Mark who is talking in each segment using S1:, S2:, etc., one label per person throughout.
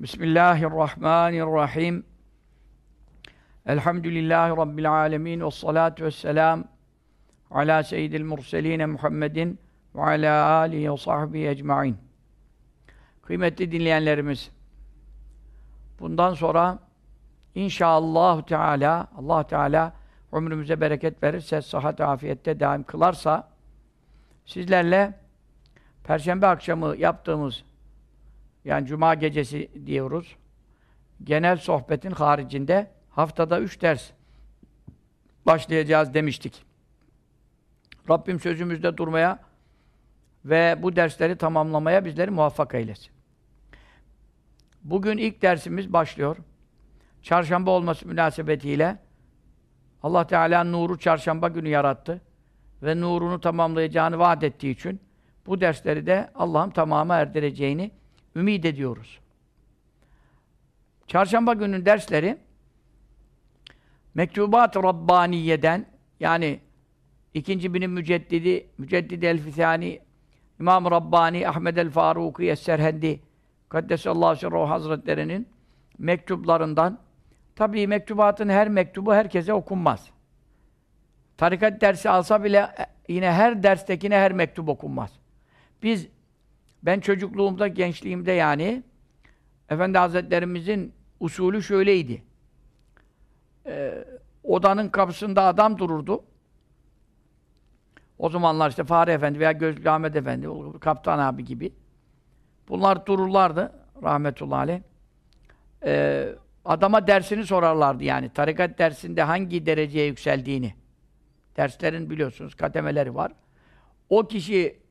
S1: Bismillahirrahmanirrahim. Elhamdülillahi Rabbil alemin. Ve salatu ve selam ala seyyidil murseline Muhammedin ve ala alihi ve sahbihi ecma'in. Kıymetli dinleyenlerimiz, bundan sonra inşallah Teala Allah Teala ömrümüze bereket verirse, sıhhat afiyette daim kılarsa sizlerle Perşembe akşamı yaptığımız yani Cuma gecesi diyoruz. Genel sohbetin haricinde haftada üç ders başlayacağız demiştik. Rabbim sözümüzde durmaya ve bu dersleri tamamlamaya bizleri muvaffak eylesin. Bugün ilk dersimiz başlıyor. Çarşamba olması münasebetiyle Allah Teala nuru çarşamba günü yarattı ve nurunu tamamlayacağını vaat ettiği için bu dersleri de Allah'ın tamamı erdireceğini ümid ediyoruz. Çarşamba günün dersleri Mektubat-ı Rabbaniye'den yani ikinci binin müceddidi, müceddidi el-Fisani İmam Rabbani Ahmed el-Faruki es-Serhendi Kaddesallahu sirruhu Hazretleri'nin mektuplarından tabii mektubatın her mektubu herkese okunmaz. Tarikat dersi alsa bile e, yine her derstekine her mektup okunmaz. Biz ben çocukluğumda, gençliğimde yani Efendi Hazretlerimizin usulü şöyleydi. Ee, odanın kapısında adam dururdu. O zamanlar işte Fahri Efendi veya Gözlü Ahmet Efendi, Kaptan abi gibi. Bunlar dururlardı rahmetullahi aleyh. Ee, adama dersini sorarlardı yani. Tarikat dersinde hangi dereceye yükseldiğini. Derslerin biliyorsunuz kademeleri var. O kişi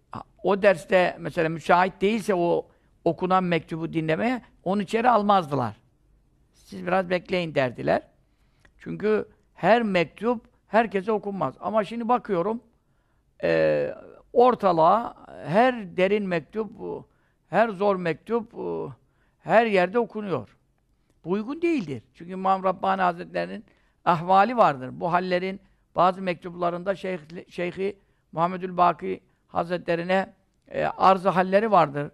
S1: o derste mesela müsait değilse o okunan mektubu dinlemeye onu içeri almazdılar. Siz biraz bekleyin derdiler. Çünkü her mektup herkese okunmaz. Ama şimdi bakıyorum e, ortalığa her derin mektup, her zor mektup her yerde okunuyor. Bu uygun değildir. Çünkü İmam Rabbani Hazretleri'nin ahvali vardır. Bu hallerin bazı mektuplarında Şeyh, Şeyhi Muhammedül Baki Hazretlerine e, arz halleri vardır.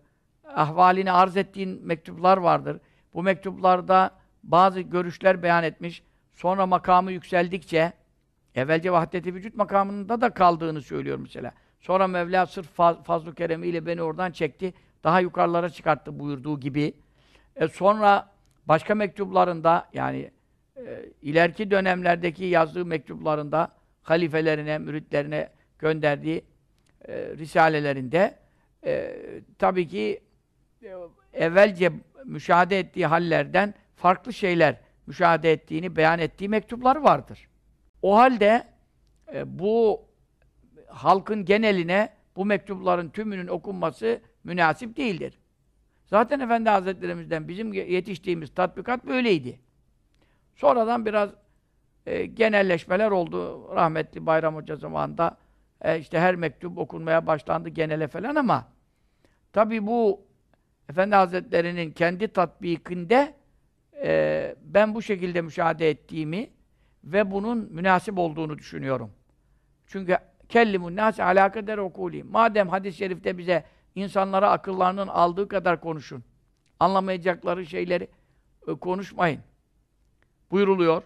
S1: Ahvalini arz ettiğin mektuplar vardır. Bu mektuplarda bazı görüşler beyan etmiş. Sonra makamı yükseldikçe evvelce vahdet-i vücut makamında da kaldığını söylüyor mesela. Sonra Mevla sırf faz, fazl-ı keremiyle beni oradan çekti. Daha yukarılara çıkarttı buyurduğu gibi. E sonra başka mektuplarında yani e, ileriki dönemlerdeki yazdığı mektuplarında halifelerine, müritlerine gönderdiği e, risalelerinde e, tabii ki e, evvelce müşahede ettiği hallerden farklı şeyler müşahede ettiğini beyan ettiği mektuplar vardır. O halde e, bu halkın geneline bu mektupların tümünün okunması münasip değildir. Zaten Efendi Hazretlerimizden bizim yetiştiğimiz tatbikat böyleydi. Sonradan biraz e, genelleşmeler oldu. Rahmetli Bayram Hoca zamanında e, işte her mektup okunmaya başlandı genele falan ama tabi bu Efendi Hazretleri'nin kendi tatbikinde e, ben bu şekilde müşahede ettiğimi ve bunun münasip olduğunu düşünüyorum. Çünkü kellimun nâsi alâ kader okûlî. Madem hadis-i şerifte bize insanlara akıllarının aldığı kadar konuşun. Anlamayacakları şeyleri e, konuşmayın. Buyuruluyor.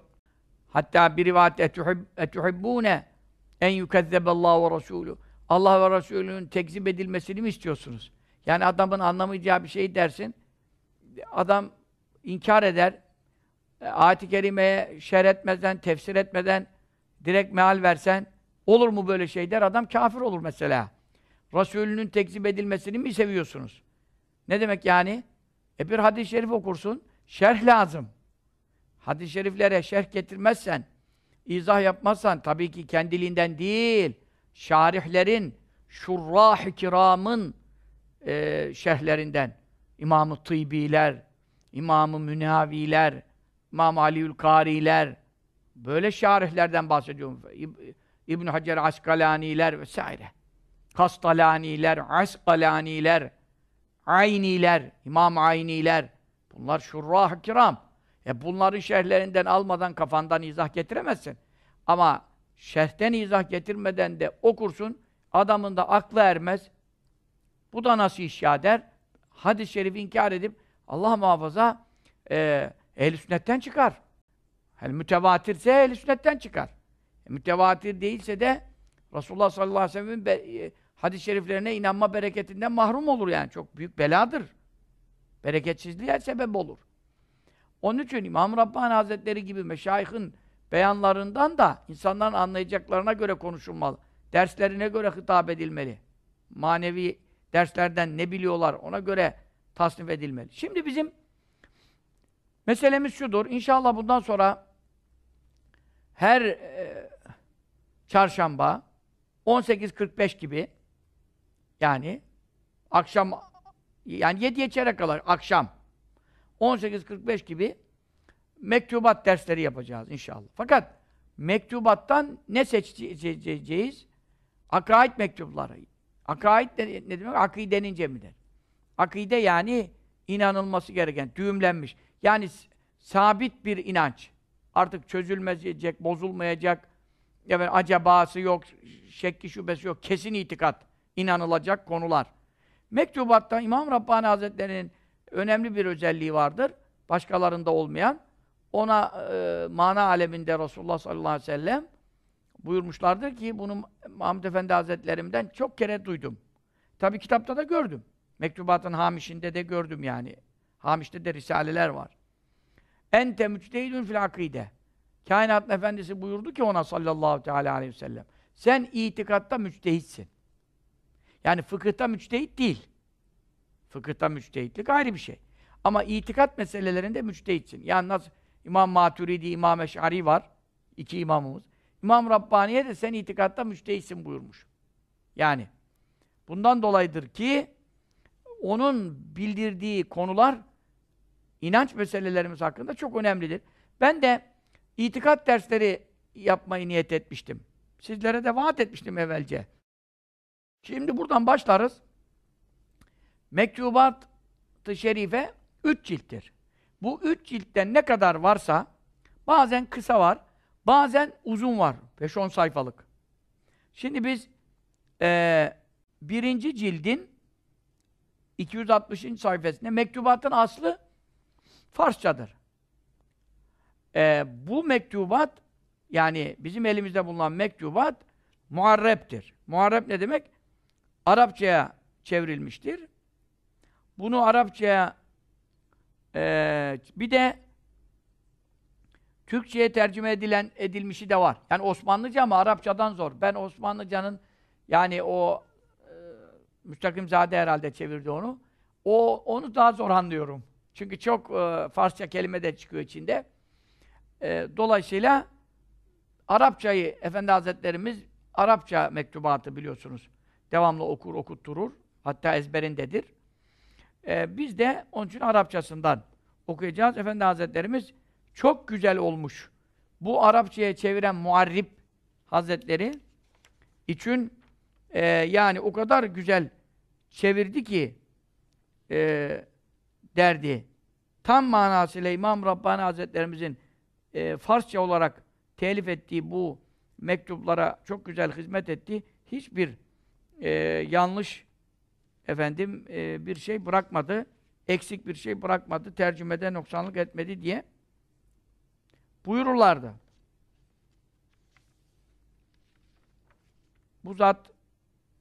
S1: Hatta bir rivayet etuhibbûne en yukezzeballahu ve Resulü. Allah ve Resulü'nün tekzip edilmesini mi istiyorsunuz? Yani adamın anlamayacağı bir şey dersin. Adam inkar eder. E, ayet-i kerimeye şer etmeden, tefsir etmeden direkt meal versen olur mu böyle şey der. Adam kafir olur mesela. Resulünün tekzip edilmesini mi seviyorsunuz? Ne demek yani? E bir hadis-i şerif okursun, şerh lazım. Hadis-i şeriflere şerh getirmezsen, izah yapmazsan tabii ki kendiliğinden değil, şarihlerin, şurrah-ı kiramın e, şerhlerinden İmam-ı Tıbiler, İmam-ı Münaviler, İmam Aliül Kariler böyle şarihlerden bahsediyorum. İbn Hacer Askalaniler vesaire. Kastalaniler, Askalaniler, Ayniler, İmam Ayniler. Bunlar şurrah-ı kiram. E bunların şerhlerinden almadan kafandan izah getiremezsin. Ama şerhten izah getirmeden de okursun, adamın da aklı ermez. Bu da nasıl iş ya der. Hadis-i şerifi inkar edip Allah muhafaza e, ehl sünnetten çıkar. Yani mütevatirse ehl sünnetten çıkar. E, mütevatir değilse de Resulullah sallallahu aleyhi ve sellem'in e, hadis-i şeriflerine inanma bereketinden mahrum olur yani. Çok büyük beladır. Bereketsizliğe sebep olur. Onun için İmam Rabbani Hazretleri gibi meşayihin beyanlarından da insanların anlayacaklarına göre konuşulmalı. Derslerine göre hitap edilmeli. Manevi derslerden ne biliyorlar ona göre tasnif edilmeli. Şimdi bizim meselemiz şudur. İnşallah bundan sonra her e, çarşamba 18.45 gibi yani akşam yani 7'ye çeyrek kadar akşam 18.45 gibi mektubat dersleri yapacağız inşallah. Fakat mektubattan ne seçeceğiz? Akaid mektupları. Akaid ne, ne demek? Akidenin cemidir. Akide yani inanılması gereken, düğümlenmiş. Yani sabit bir inanç. Artık çözülmeyecek, bozulmayacak, yani acabası yok, şekki şubesi yok, kesin itikat, inanılacak konular. Mektubatta İmam Rabbani Hazretleri'nin önemli bir özelliği vardır. Başkalarında olmayan. Ona e, mana aleminde Resulullah sallallahu aleyhi ve sellem buyurmuşlardır ki bunu Mahmud Efendi Hazretlerimden çok kere duydum. Tabi kitapta da gördüm. Mektubatın hamişinde de gördüm yani. Hamişte de risaleler var. Ente müçtehidün fil akide. Kainatın efendisi buyurdu ki ona sallallahu teala aleyhi ve sellem. Sen itikatta müçtehitsin. Yani fıkıhta müçtehit değil. Fıkıhta müçtehitlik ayrı bir şey. Ama itikat meselelerinde müçtehitsin. Yani nasıl İmam Maturidi, İmam Eş'ari var. iki imamımız. İmam Rabbaniye de sen itikatta müçtehitsin buyurmuş. Yani bundan dolayıdır ki onun bildirdiği konular inanç meselelerimiz hakkında çok önemlidir. Ben de itikat dersleri yapmayı niyet etmiştim. Sizlere de vaat etmiştim evvelce. Şimdi buradan başlarız. Mektubat-ı Şerife üç cilttir. Bu üç ciltten ne kadar varsa bazen kısa var, bazen uzun var. 5-10 sayfalık. Şimdi biz e, birinci cildin 260. sayfasında mektubatın aslı Farsçadır. E, bu mektubat yani bizim elimizde bulunan mektubat muharreptir. Muharrep ne demek? Arapçaya çevrilmiştir. Bunu Arapçaya e, bir de Türkçe'ye tercüme edilen edilmişi de var. Yani Osmanlıca ama Arapçadan zor. Ben Osmanlıcanın yani o e, Müstakim Zade herhalde çevirdi onu. O onu daha zor anlıyorum. Çünkü çok e, Farsça kelime de çıkıyor içinde. E, dolayısıyla Arapçayı Efendi Hazretlerimiz Arapça mektubatı biliyorsunuz. Devamlı okur, okutturur. Hatta ezberindedir. Ee, biz de onun için Arapçasından okuyacağız. Efendi Hazretlerimiz çok güzel olmuş. Bu Arapçaya çeviren muarrib Hazretleri için e, yani o kadar güzel çevirdi ki e, derdi. Tam manasıyla İmam Rabbani Hazretlerimizin e, Farsça olarak telif ettiği bu mektuplara çok güzel hizmet etti. Hiçbir e, yanlış efendim e, bir şey bırakmadı, eksik bir şey bırakmadı, tercümede noksanlık etmedi diye buyururlardı. Bu zat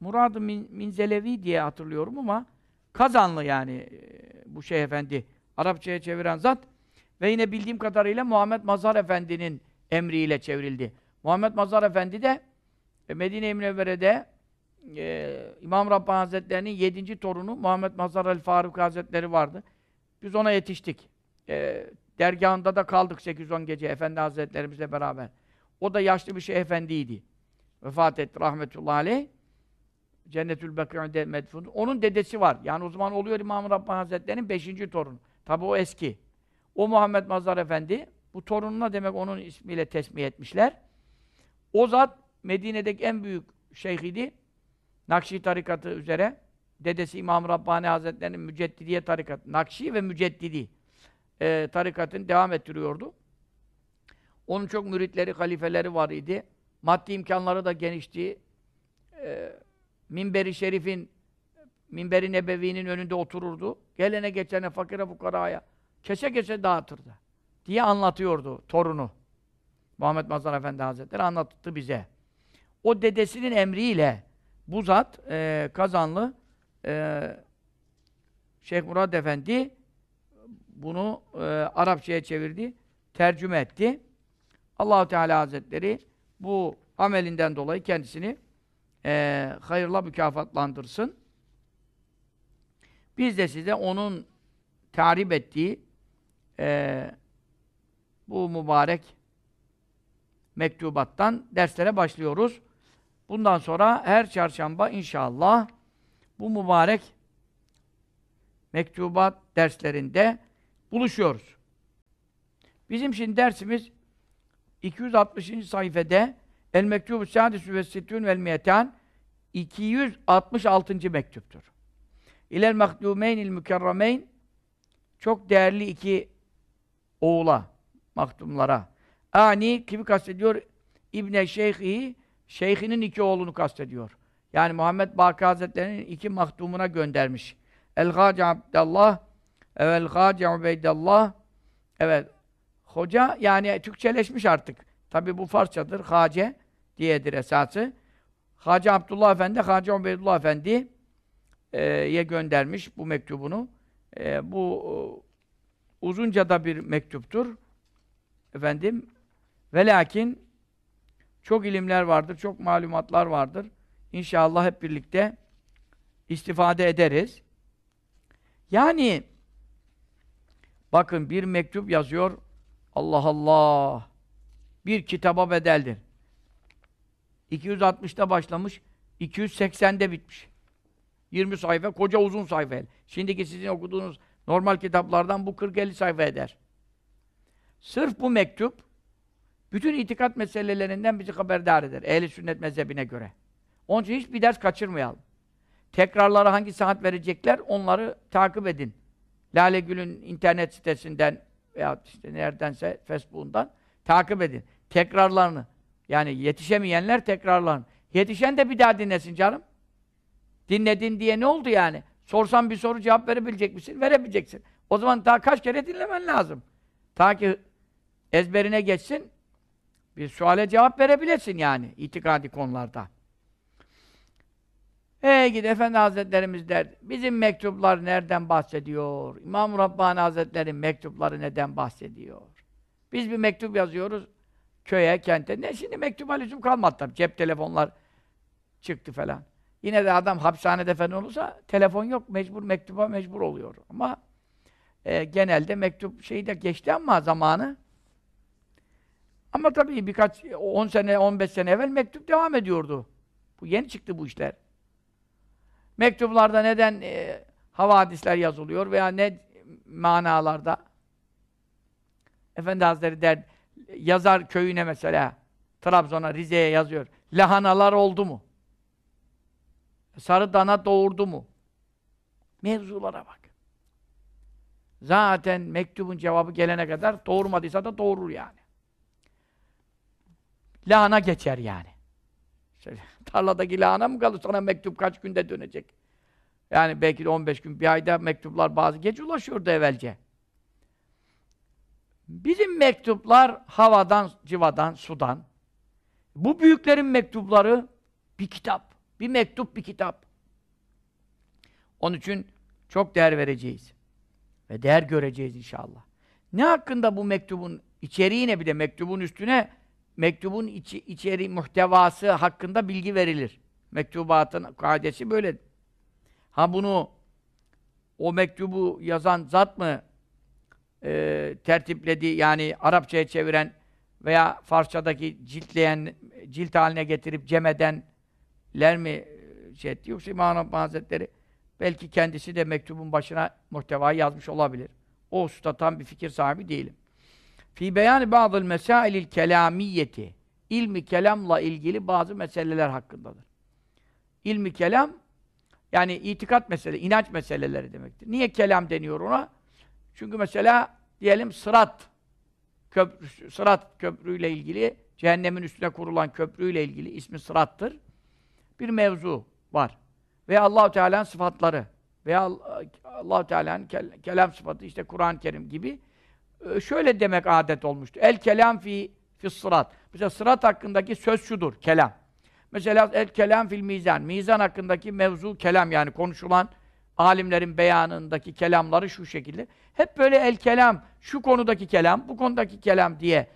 S1: Murad-ı Min Minzelevi diye hatırlıyorum ama Kazanlı yani e, bu şey efendi Arapçaya çeviren zat ve yine bildiğim kadarıyla Muhammed Mazhar Efendi'nin emriyle çevrildi. Muhammed Mazhar Efendi de e, Medine-i Münevvere'de e, İmam Rabbani Hazretleri'nin yedinci torunu Muhammed Mazhar el Faruk Hazretleri vardı. Biz ona yetiştik. E, dergahında da kaldık 8-10 gece Efendi Hazretlerimizle beraber. O da yaşlı bir şey efendiydi. Vefat etti rahmetullahi aleyh. Cennetül Bekir'de medfun. Onun dedesi var. Yani o zaman oluyor İmam Rabbani Hazretleri'nin beşinci torunu. Tabi o eski. O Muhammed Mazhar Efendi, bu torununa demek onun ismiyle tesmih etmişler. O zat Medine'deki en büyük şeyhidi. Nakşi tarikatı üzere dedesi İmam Rabbani Hazretleri'nin Müceddidiye tarikatı, Nakşi ve Müceddidi e, tarikatını devam ettiriyordu. Onun çok müritleri, halifeleri var idi. Maddi imkanları da genişti. E, Minberi Şerif'in minberi nebevinin önünde otururdu. Gelene geçene fakire fukaraya kese kese dağıtırdı. Diye anlatıyordu torunu. Muhammed Mazhar Efendi Hazretleri anlattı bize. O dedesinin emriyle bu zat e, Kazanlı e, Şeyh Murad Efendi bunu e, Arapçaya çevirdi, tercüme etti. Allahu Teala Hazretleri bu amelinden dolayı kendisini e, hayırla mükafatlandırsın. Biz de size onun tarif ettiği e, bu mübarek mektubattan derslere başlıyoruz. Bundan sonra her çarşamba inşallah bu mübarek mektubat derslerinde buluşuyoruz. Bizim şimdi dersimiz 260. sayfede El Mektubu Sadisü ve Sittün vel Miyetan 266. mektuptur. İlel Mektumeynil Mükerremeyn çok değerli iki oğula, maktumlara. Ani kimi kastediyor? İbne Şeyhi, şeyhinin iki oğlunu kastediyor. Yani Muhammed Baki Hazretleri'nin iki maktumuna göndermiş. El-Gâci Abdallah El-Gâci Ubeydallah Evet. Hoca yani Türkçeleşmiş artık. Tabi bu Farsçadır. Hace diyedir esası. Hacı Abdullah Efendi, Hacı Ubeydullah Efendi'ye göndermiş bu mektubunu. E, bu uzunca da bir mektuptur. Efendim ve lakin çok ilimler vardır, çok malumatlar vardır. İnşallah hep birlikte istifade ederiz. Yani bakın bir mektup yazıyor. Allah Allah. Bir kitaba bedeldir. 260'ta başlamış, 280'de bitmiş. 20 sayfa, koca uzun sayfa. Şimdiki sizin okuduğunuz normal kitaplardan bu 40-50 sayfa eder. Sırf bu mektup, bütün itikat meselelerinden bizi haberdar eder. Ehli sünnet mezhebine göre. Onun için hiçbir ders kaçırmayalım. Tekrarları hangi saat verecekler, onları takip edin. Lale Gül'ün internet sitesinden veya işte neredense Facebook'undan takip edin. Tekrarlarını. Yani yetişemeyenler tekrarlarını. Yetişen de bir daha dinlesin canım. Dinledin diye ne oldu yani? Sorsan bir soru cevap verebilecek misin? Verebileceksin. O zaman daha kaç kere dinlemen lazım. Ta ki ezberine geçsin, bir suale cevap verebilesin yani itikadi konularda. Ey gidi Efendi Hazretlerimiz der, bizim mektuplar nereden bahsediyor? İmam Rabbani Hazretleri'nin mektupları neden bahsediyor? Biz bir mektup yazıyoruz köye, kente. Ne şimdi mektup lüzum kalmadı tabii. Cep telefonlar çıktı falan. Yine de adam hapishanede falan olursa telefon yok, mecbur mektuba mecbur oluyor. Ama e, genelde mektup şeyi de geçti ama zamanı. Ama tabii birkaç, 10 sene, 15 sene evvel mektup devam ediyordu. Bu yeni çıktı bu işler. Mektuplarda neden e, havadisler yazılıyor veya ne manalarda? Efendi Hazretleri der, yazar köyüne mesela, Trabzon'a, Rize'ye yazıyor. Lahanalar oldu mu? Sarı dana doğurdu mu? Mevzulara bak. Zaten mektubun cevabı gelene kadar doğurmadıysa da doğurur yani. Lahana geçer yani. Şöyle, tarladaki lahana mı kalır sana mektup kaç günde dönecek? Yani belki de 15 gün, bir ayda mektuplar bazı geç ulaşıyordu evvelce. Bizim mektuplar havadan, civadan, sudan. Bu büyüklerin mektupları bir kitap. Bir mektup, bir kitap. Onun için çok değer vereceğiz. Ve değer göreceğiz inşallah. Ne hakkında bu mektubun içeriğine bir de mektubun üstüne mektubun içi, içeri muhtevası hakkında bilgi verilir. Mektubatın kaidesi böyle. Ha bunu o mektubu yazan zat mı e, tertipledi yani Arapçaya çeviren veya Farsçadaki ciltleyen, cilt haline getirip cem edenler mi şey etti? Yoksa İmam Hazretleri belki kendisi de mektubun başına muhtevayı yazmış olabilir. O usta tam bir fikir sahibi değilim. Fi beyan bazı mesailil kelamiyeti ilmi kelamla ilgili bazı meseleler hakkındadır. İlmi kelam yani itikat mesele, inanç meseleleri demektir. Niye kelam deniyor ona? Çünkü mesela diyelim sırat köprü, sırat köprüyle ilgili cehennemin üstüne kurulan köprüyle ilgili ismi sırattır. Bir mevzu var. veya Allahu Teala'nın sıfatları veya Allahu Teala'nın kel- kelam sıfatı işte Kur'an-ı Kerim gibi şöyle demek adet olmuştu. El kelam fi fi sırat. Mesela sırat hakkındaki söz şudur, kelam. Mesela el kelam fil mizan. Mizan hakkındaki mevzu kelam yani konuşulan alimlerin beyanındaki kelamları şu şekilde. Hep böyle el kelam, şu konudaki kelam, bu konudaki kelam diye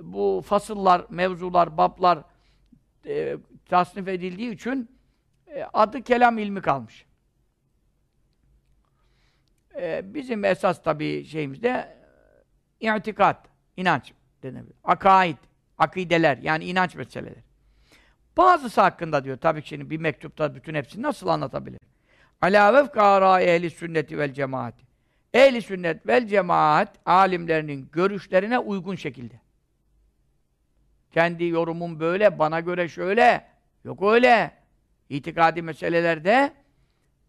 S1: bu fasıllar, mevzular, bablar e, tasnif edildiği için e, adı kelam ilmi kalmış. E, bizim esas tabii şeyimizde itikat, inanç denebilir. Akaid, akideler yani inanç meseleleri. Bazısı hakkında diyor tabii ki şimdi bir mektupta bütün hepsini nasıl anlatabilir? Ala vefka arai ehli sünneti vel cemaat. Ehli sünnet vel cemaat alimlerinin görüşlerine uygun şekilde. Kendi yorumum böyle, bana göre şöyle. Yok öyle. İtikadi meselelerde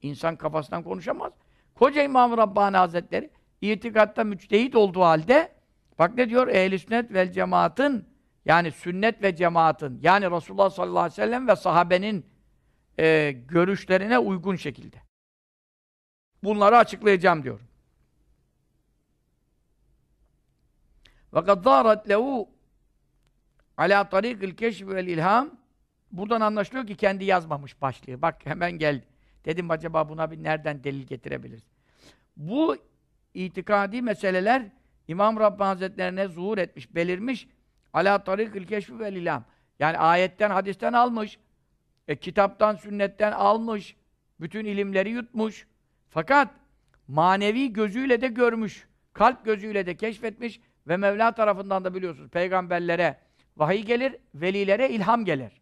S1: insan kafasından konuşamaz. Koca İmam Rabbani Hazretleri itikatta müçtehit olduğu halde bak ne diyor? Ehl-i sünnet vel cemaatın yani sünnet ve cemaatın yani Resulullah sallallahu aleyhi ve sellem ve sahabenin e, görüşlerine uygun şekilde. Bunları açıklayacağım diyor. وَقَدْ ظَارَتْ لَهُ عَلَى طَرِيقِ الْكَشْفِ وَالْاِلْهَامِ Buradan anlaşılıyor ki kendi yazmamış başlığı. Bak hemen geldi. Dedim acaba buna bir nereden delil getirebiliriz? Bu itikadi meseleler İmam Rabbani Hazretlerine zuhur etmiş, belirmiş. Ala tarikil keşfi vel ilham. Yani ayetten, hadisten almış. E, kitaptan, sünnetten almış. Bütün ilimleri yutmuş. Fakat manevi gözüyle de görmüş. Kalp gözüyle de keşfetmiş ve Mevla tarafından da biliyorsunuz peygamberlere vahiy gelir, velilere ilham gelir.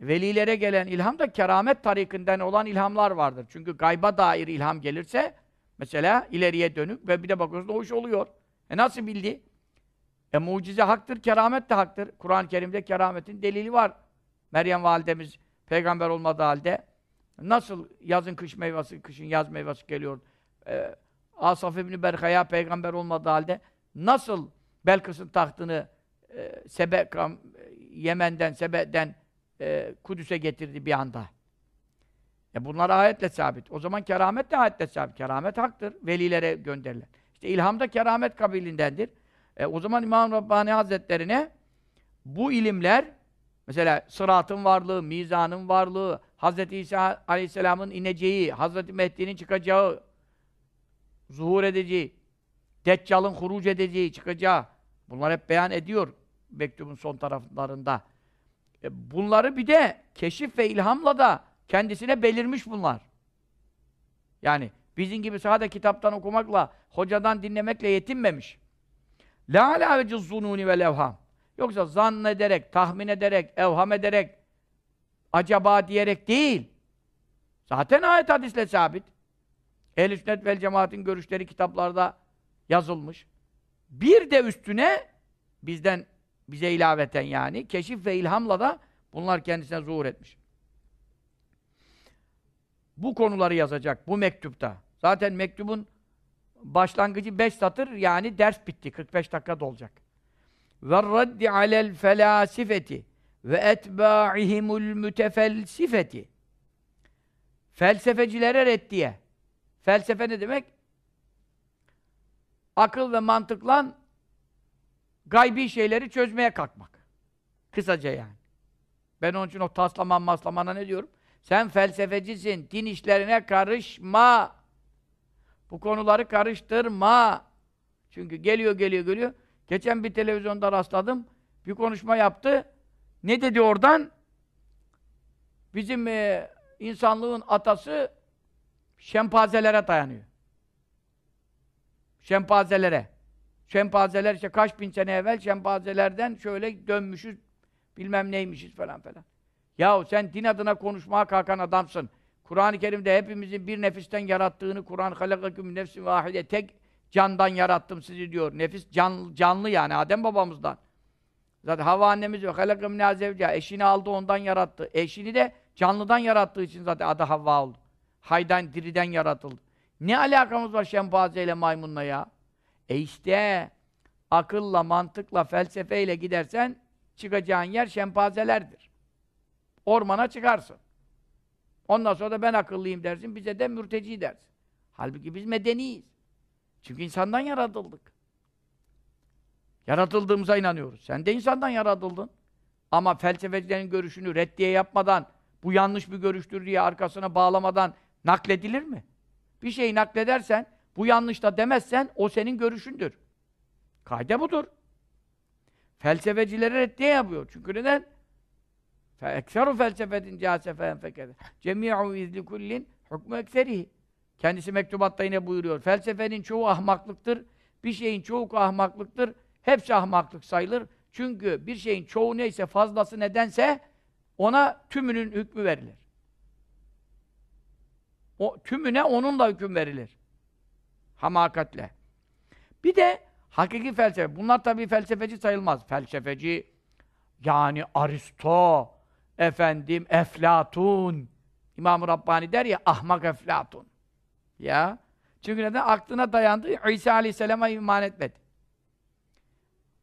S1: Velilere gelen ilham da keramet tarikinden olan ilhamlar vardır. Çünkü gayba dair ilham gelirse mesela ileriye dönük ve bir de bakıyorsun o iş oluyor. E nasıl bildi? E mucize haktır, keramet de haktır. Kur'an-ı Kerim'de kerametin delili var. Meryem validemiz peygamber olmadığı halde nasıl yazın kış meyvesi, kışın yaz meyvesi geliyor? E, Asaf İbni Berkaya peygamber olmadığı halde nasıl Belkıs'ın tahtını e, Sebe, Yemen'den, Sebe'den e, Kudüs'e getirdi bir anda. E bunlar ayetle sabit. O zaman keramet de ayetle sabit. Keramet haktır. Velilere gönderilen. İşte ilham da keramet kabilindendir. E, o zaman İmam Rabbani Hazretlerine bu ilimler mesela sıratın varlığı, mizanın varlığı, Hz. İsa Aleyhisselam'ın ineceği, Hz. Mehdi'nin çıkacağı, zuhur edeceği, Deccal'ın huruc edeceği, çıkacağı bunlar hep beyan ediyor mektubun son taraflarında. E, bunları bir de keşif ve ilhamla da kendisine belirmiş bunlar. Yani bizim gibi sadece kitaptan okumakla, hocadan dinlemekle yetinmemiş. La ala veciz zununi ve levham. Yoksa zannederek, tahmin ederek, evham ederek, acaba diyerek değil. Zaten ayet hadisle sabit. Ehl-i sünnet vel cemaatin görüşleri kitaplarda yazılmış. Bir de üstüne bizden bize ilaveten yani keşif ve ilhamla da bunlar kendisine zuhur etmiş. Bu konuları yazacak bu mektupta. Zaten mektubun başlangıcı 5 satır yani ders bitti. 45 dakika dolacak. Ve raddi alel felasifeti ve etba'ihimul mütefelsifeti. Felsefecilere reddiye. Felsefe ne demek? Akıl ve mantıkla gaybi şeyleri çözmeye kalkmak. Kısaca yani. Ben onun için o taslaman maslamana ne diyorum? Sen felsefecisin, din işlerine karışma. Bu konuları karıştırma. Çünkü geliyor, geliyor, geliyor. Geçen bir televizyonda rastladım. Bir konuşma yaptı. Ne dedi oradan? Bizim e, insanlığın atası şempazelere dayanıyor. Şempazelere. Şempazeler işte kaç bin sene evvel şempazelerden şöyle dönmüşüz, bilmem neymişiz falan falan. Yahu sen din adına konuşmaya kalkan adamsın. Kur'an-ı Kerim'de hepimizin bir nefisten yarattığını Kur'an halakaküm nefsin vahide tek candan yarattım sizi diyor. Nefis can, canlı yani Adem babamızdan. Zaten Hava annemiz yok. Halakım nazevca. Eşini aldı ondan yarattı. Eşini de canlıdan yarattığı için zaten adı Havva oldu. Haydan, diriden yaratıldı. Ne alakamız var şempanze ile maymunla ya? E işte akılla, mantıkla, felsefeyle gidersen çıkacağın yer şempazelerdir. Ormana çıkarsın. Ondan sonra da ben akıllıyım dersin, bize de mürteci dersin. Halbuki biz medeniyiz. Çünkü insandan yaratıldık. Yaratıldığımıza inanıyoruz. Sen de insandan yaratıldın. Ama felsefecilerin görüşünü reddiye yapmadan, bu yanlış bir görüştür diye arkasına bağlamadan nakledilir mi? Bir şeyi nakledersen, bu yanlış da demezsen, o senin görüşündür. Kaide budur. Felsefecilere reddiye yapıyor. Çünkü neden? Ekseru felsefetin casefen fekede. Cemi'u izli kullin hukmu ekserihi. Kendisi mektubatta yine buyuruyor. Felsefenin çoğu ahmaklıktır. Bir şeyin çoğu ahmaklıktır. Hepsi ahmaklık sayılır. Çünkü bir şeyin çoğu neyse fazlası nedense ona tümünün hükmü verilir. O tümüne onunla hüküm verilir. Hamakatle. Bir de hakiki felsefe. Bunlar tabii felsefeci sayılmaz. Felsefeci yani Aristo, efendim Eflatun. İmam-ı Rabbani der ya ahmak Eflatun. Ya. Çünkü neden? Aklına dayandı. İsa Aleyhisselam'a iman etmedi.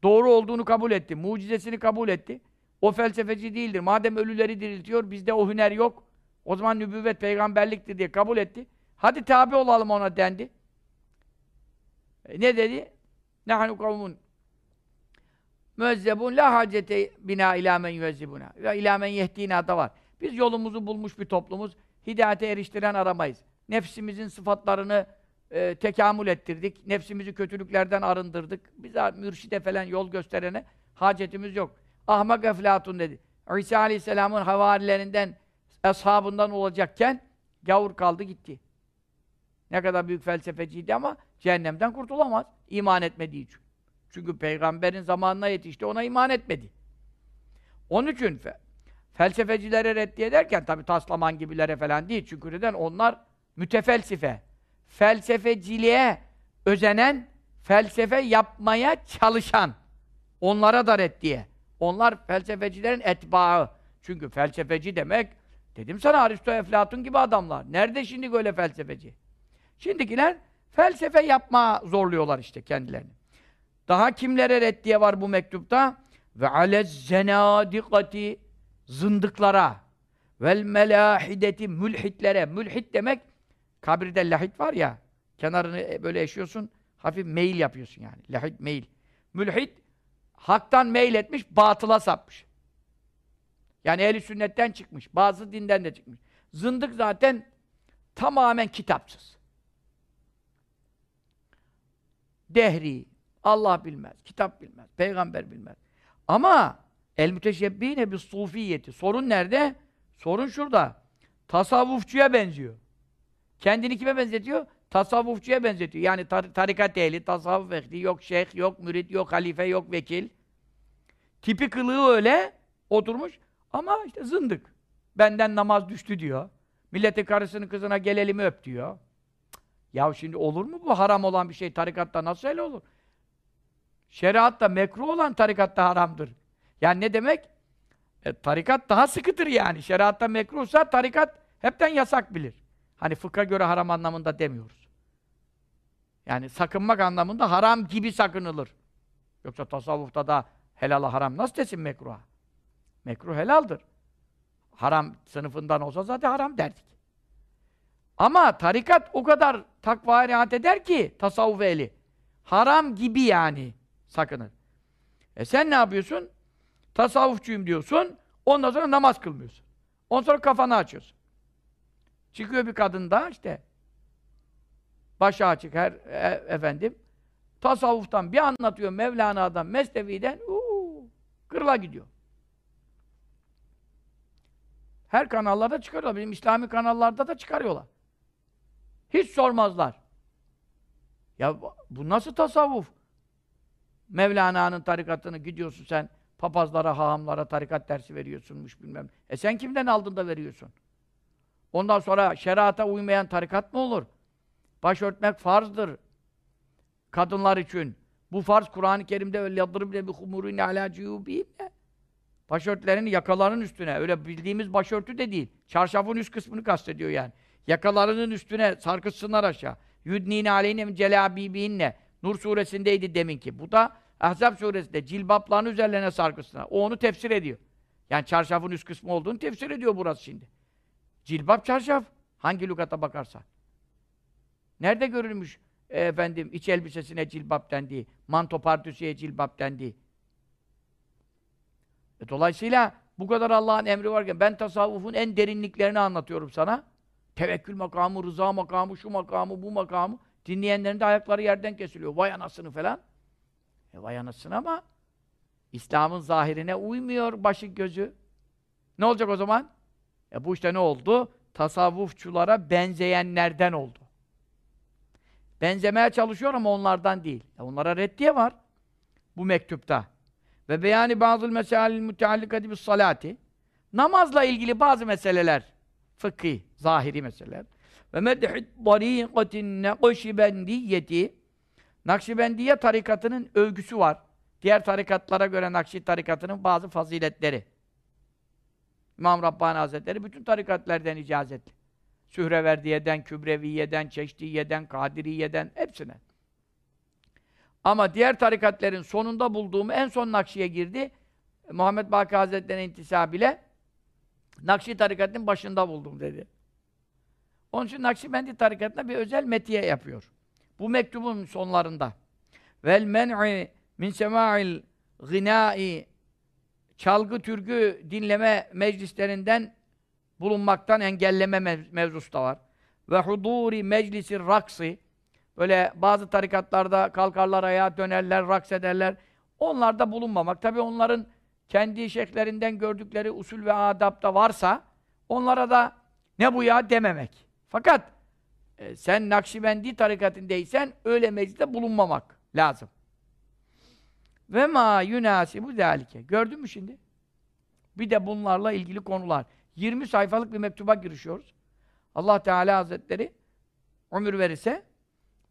S1: Doğru olduğunu kabul etti. Mucizesini kabul etti. O felsefeci değildir. Madem ölüleri diriltiyor, bizde o hüner yok. O zaman nübüvvet, peygamberliktir diye kabul etti. Hadi tabi olalım ona dendi. E, ne dedi? Nahnu kavmun müezzebun la hacete bina ila men yüezzibuna. Ve ila men yehdina da var. Biz yolumuzu bulmuş bir toplumuz. Hidayete eriştiren aramayız. Nefsimizin sıfatlarını e, tekamül ettirdik. Nefsimizi kötülüklerden arındırdık. Bize mürşide falan yol gösterene hacetimiz yok. Ahmak eflatun dedi. İsa Aleyhisselam'ın havarilerinden, ashabından olacakken gavur kaldı gitti. Ne kadar büyük felsefeciydi ama cehennemden kurtulamaz. iman etmediği için. Çünkü peygamberin zamanına yetişti, ona iman etmedi. Onun için fe, felsefecilere reddiye ederken tabi taslaman gibilere falan değil. Çünkü neden? Onlar mütefelsife. Felsefeciliğe özenen, felsefe yapmaya çalışan. Onlara da reddiye. Onlar felsefecilerin etbaı. Çünkü felsefeci demek, dedim sana Aristo, Eflatun gibi adamlar. Nerede şimdi böyle felsefeci? Şimdikiler felsefe yapma zorluyorlar işte kendilerini. Daha kimlere reddiye var bu mektupta? Ve alez zenadikati zındıklara vel melahideti mülhitlere. Mülhit demek kabirde lahit var ya kenarını böyle eşiyorsun hafif meyil yapıyorsun yani. Lahit meyil. Mülhit haktan meyil etmiş, batıla sapmış. Yani ehli sünnetten çıkmış. Bazı dinden de çıkmış. Zındık zaten tamamen kitapsız. Dehri, Allah bilmez, kitap bilmez, peygamber bilmez. Ama el müteşebbihine bir sufiyeti. Sorun nerede? Sorun şurada. Tasavvufçuya benziyor. Kendini kime benzetiyor? Tasavvufçuya benzetiyor. Yani tar tarikat ehli, tasavvuf ehli, yok şeyh, yok mürit, yok halife, yok vekil. Tipi kılığı öyle oturmuş ama işte zındık. Benden namaz düştü diyor. Milletin karısının kızına gelelim öp diyor. Ya şimdi olur mu bu haram olan bir şey tarikatta nasıl öyle olur? Şeriatta mekruh olan tarikatta haramdır. Yani ne demek? E, tarikat daha sıkıdır yani. Şeriatta mekruhsa tarikat hepten yasak bilir. Hani fıkha göre haram anlamında demiyoruz. Yani sakınmak anlamında haram gibi sakınılır. Yoksa tasavvufta da helala haram nasıl desin mekruha? Mekruh helaldir. Haram sınıfından olsa zaten haram derdik. Ama tarikat o kadar takvaya riayet eder ki tasavvuf ehli. Haram gibi yani sakının. E sen ne yapıyorsun? Tasavvufçuyum diyorsun. Ondan sonra namaz kılmıyorsun. Ondan sonra kafanı açıyorsun. Çıkıyor bir kadın da işte başı açık her e, efendim tasavvuftan bir anlatıyor Mevlana'dan, Mesnevi'den uuu kırla gidiyor. Her kanallarda çıkarıyorlar. Bizim İslami kanallarda da çıkarıyorlar. Hiç sormazlar. Ya bu nasıl tasavvuf? Mevlana'nın tarikatını gidiyorsun sen papazlara, hahamlara tarikat dersi veriyorsunmuş bilmem. E sen kimden aldın da veriyorsun? Ondan sonra şerata uymayan tarikat mı olur? Başörtmek farzdır. Kadınlar için. Bu farz Kur'an-ı Kerim'de öyle yadırıb bile bi humurine ala ciyubihim Başörtülerin yakalarının üstüne. Öyle bildiğimiz başörtü de değil. Çarşafın üst kısmını kastediyor yani. Yakalarının üstüne sarkıtsınlar aşağı. Yudnine aleyhine celabibinne. Nur suresindeydi deminki. Bu da Ahzab suresinde cilbapların üzerlerine sarkıtsınlar. O onu tefsir ediyor. Yani çarşafın üst kısmı olduğunu tefsir ediyor burası şimdi. Cilbap çarşaf. Hangi lügata bakarsan. Nerede görülmüş e, efendim iç elbisesine cilbap dendiği, manto pardüsüye cilbap dendiği. E, dolayısıyla bu kadar Allah'ın emri varken ben tasavvufun en derinliklerini anlatıyorum sana. Tevekkül makamı, rıza makamı, şu makamı, bu makamı. Dinleyenlerin de ayakları yerden kesiliyor. Vay anasını falan. E vay anasını ama İslam'ın zahirine uymuyor başı gözü. Ne olacak o zaman? E bu işte ne oldu? Tasavvufçulara benzeyenlerden oldu. Benzemeye çalışıyor ama onlardan değil. E onlara reddiye var bu mektupta. Ve beyani bazı meselel müteallikati bis salati. Namazla ilgili bazı meseleler, fıkhi, zahiri meseleler. Ve medhid tarikatin nakşibendiyeti. Nakşibendiye tarikatının övgüsü var. Diğer tarikatlara göre Nakşi tarikatının bazı faziletleri. İmam Rabbani Hazretleri bütün tarikatlerden icazetli. Sühreverdiye'den, Kübreviye'den, Çeşdiye'den, Kadiriye'den hepsine. Ama diğer tarikatlerin sonunda bulduğum en son Nakşi'ye girdi. Muhammed Baki Hazretleri'nin intisab ile Nakşi tarikatının başında buldum dedi. Onun için Nakşibendi tarikatına bir özel metiye yapıyor. Bu mektubun sonlarında. Vel men'i min sema'il gınai çalgı türkü dinleme meclislerinden bulunmaktan engelleme mev mevzusu da var. Ve huduri meclisi raksi böyle bazı tarikatlarda kalkarlar ayağa dönerler, raks ederler. Onlarda bulunmamak. Tabi onların kendi şeyhlerinden gördükleri usul ve adab da varsa onlara da ne bu ya dememek. Fakat e, sen Nakşibendi tarikatındaysan öyle mecliste bulunmamak lazım. Ve ma bu zalike. Gördün mü şimdi? Bir de bunlarla ilgili konular. 20 sayfalık bir mektuba girişiyoruz. Allah Teala Hazretleri ömür verirse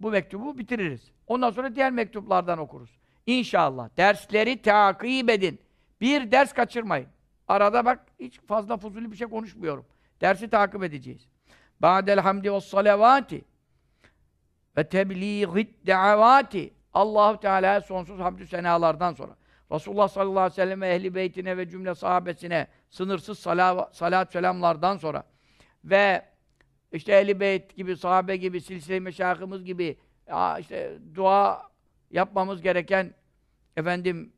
S1: bu mektubu bitiririz. Ondan sonra diğer mektuplardan okuruz. İnşallah. Dersleri takip edin. Bir ders kaçırmayın. Arada bak hiç fazla fuzuli bir şey konuşmuyorum. Dersi takip edeceğiz. Ba'del hamdi ve salavati ve tebliğit davati Allahu Teala'ya sonsuz hamdü senalardan sonra. Resulullah sallallahu aleyhi ve sellem ehli beytine ve cümle sahabesine sınırsız salat, salat selamlardan sonra ve işte ehli beyt gibi, sahabe gibi, silsile meşahımız gibi işte dua yapmamız gereken efendim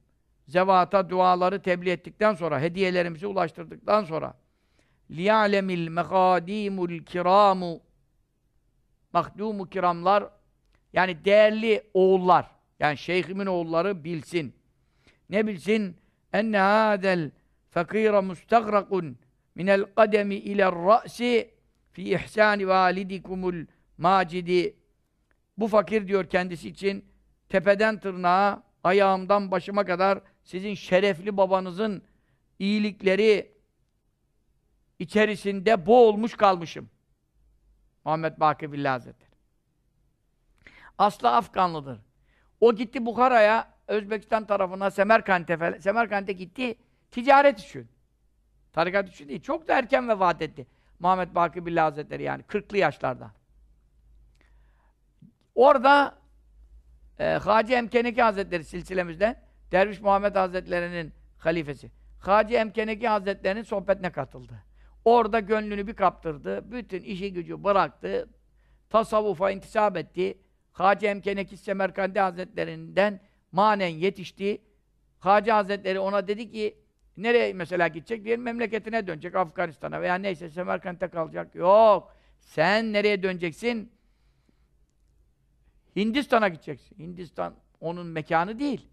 S1: zevata duaları tebliğ ettikten sonra, hediyelerimizi ulaştırdıktan sonra liya'lemil mekadimul kiramu mahdumu kiramlar yani değerli oğullar yani şeyhimin oğulları bilsin. Ne bilsin? Enne hâdel fakîre mustagrakun minel kademi iler ra'si fi ihsani validikumul macidi bu fakir diyor kendisi için tepeden tırnağa ayağımdan başıma kadar sizin şerefli babanızın iyilikleri içerisinde boğulmuş kalmışım. Muhammed Baki Billah Hazretleri. Aslı Afganlıdır. O gitti Bukhara'ya, Özbekistan tarafına, Semerkant'e. Semerkant'e gitti ticaret için. Tarikat için değil. Çok da erken vefat etti. Muhammed Baki Billah Hazretleri yani 40'lı yaşlarda. Orada e, Hacı Emkeneki Hazretleri silsilemizden Derviş Muhammed Hazretleri'nin halifesi. Hacı Emkeneki Hazretleri'nin sohbetine katıldı. Orada gönlünü bir kaptırdı. Bütün işi gücü bıraktı. Tasavvufa intisap etti. Hacı Emkeneki Semerkandi Hazretlerinden manen yetişti. Hacı Hazretleri ona dedi ki nereye mesela gidecek? Diyelim memleketine dönecek Afganistan'a veya neyse Semerkant'te kalacak. Yok. Sen nereye döneceksin? Hindistan'a gideceksin. Hindistan onun mekanı değil.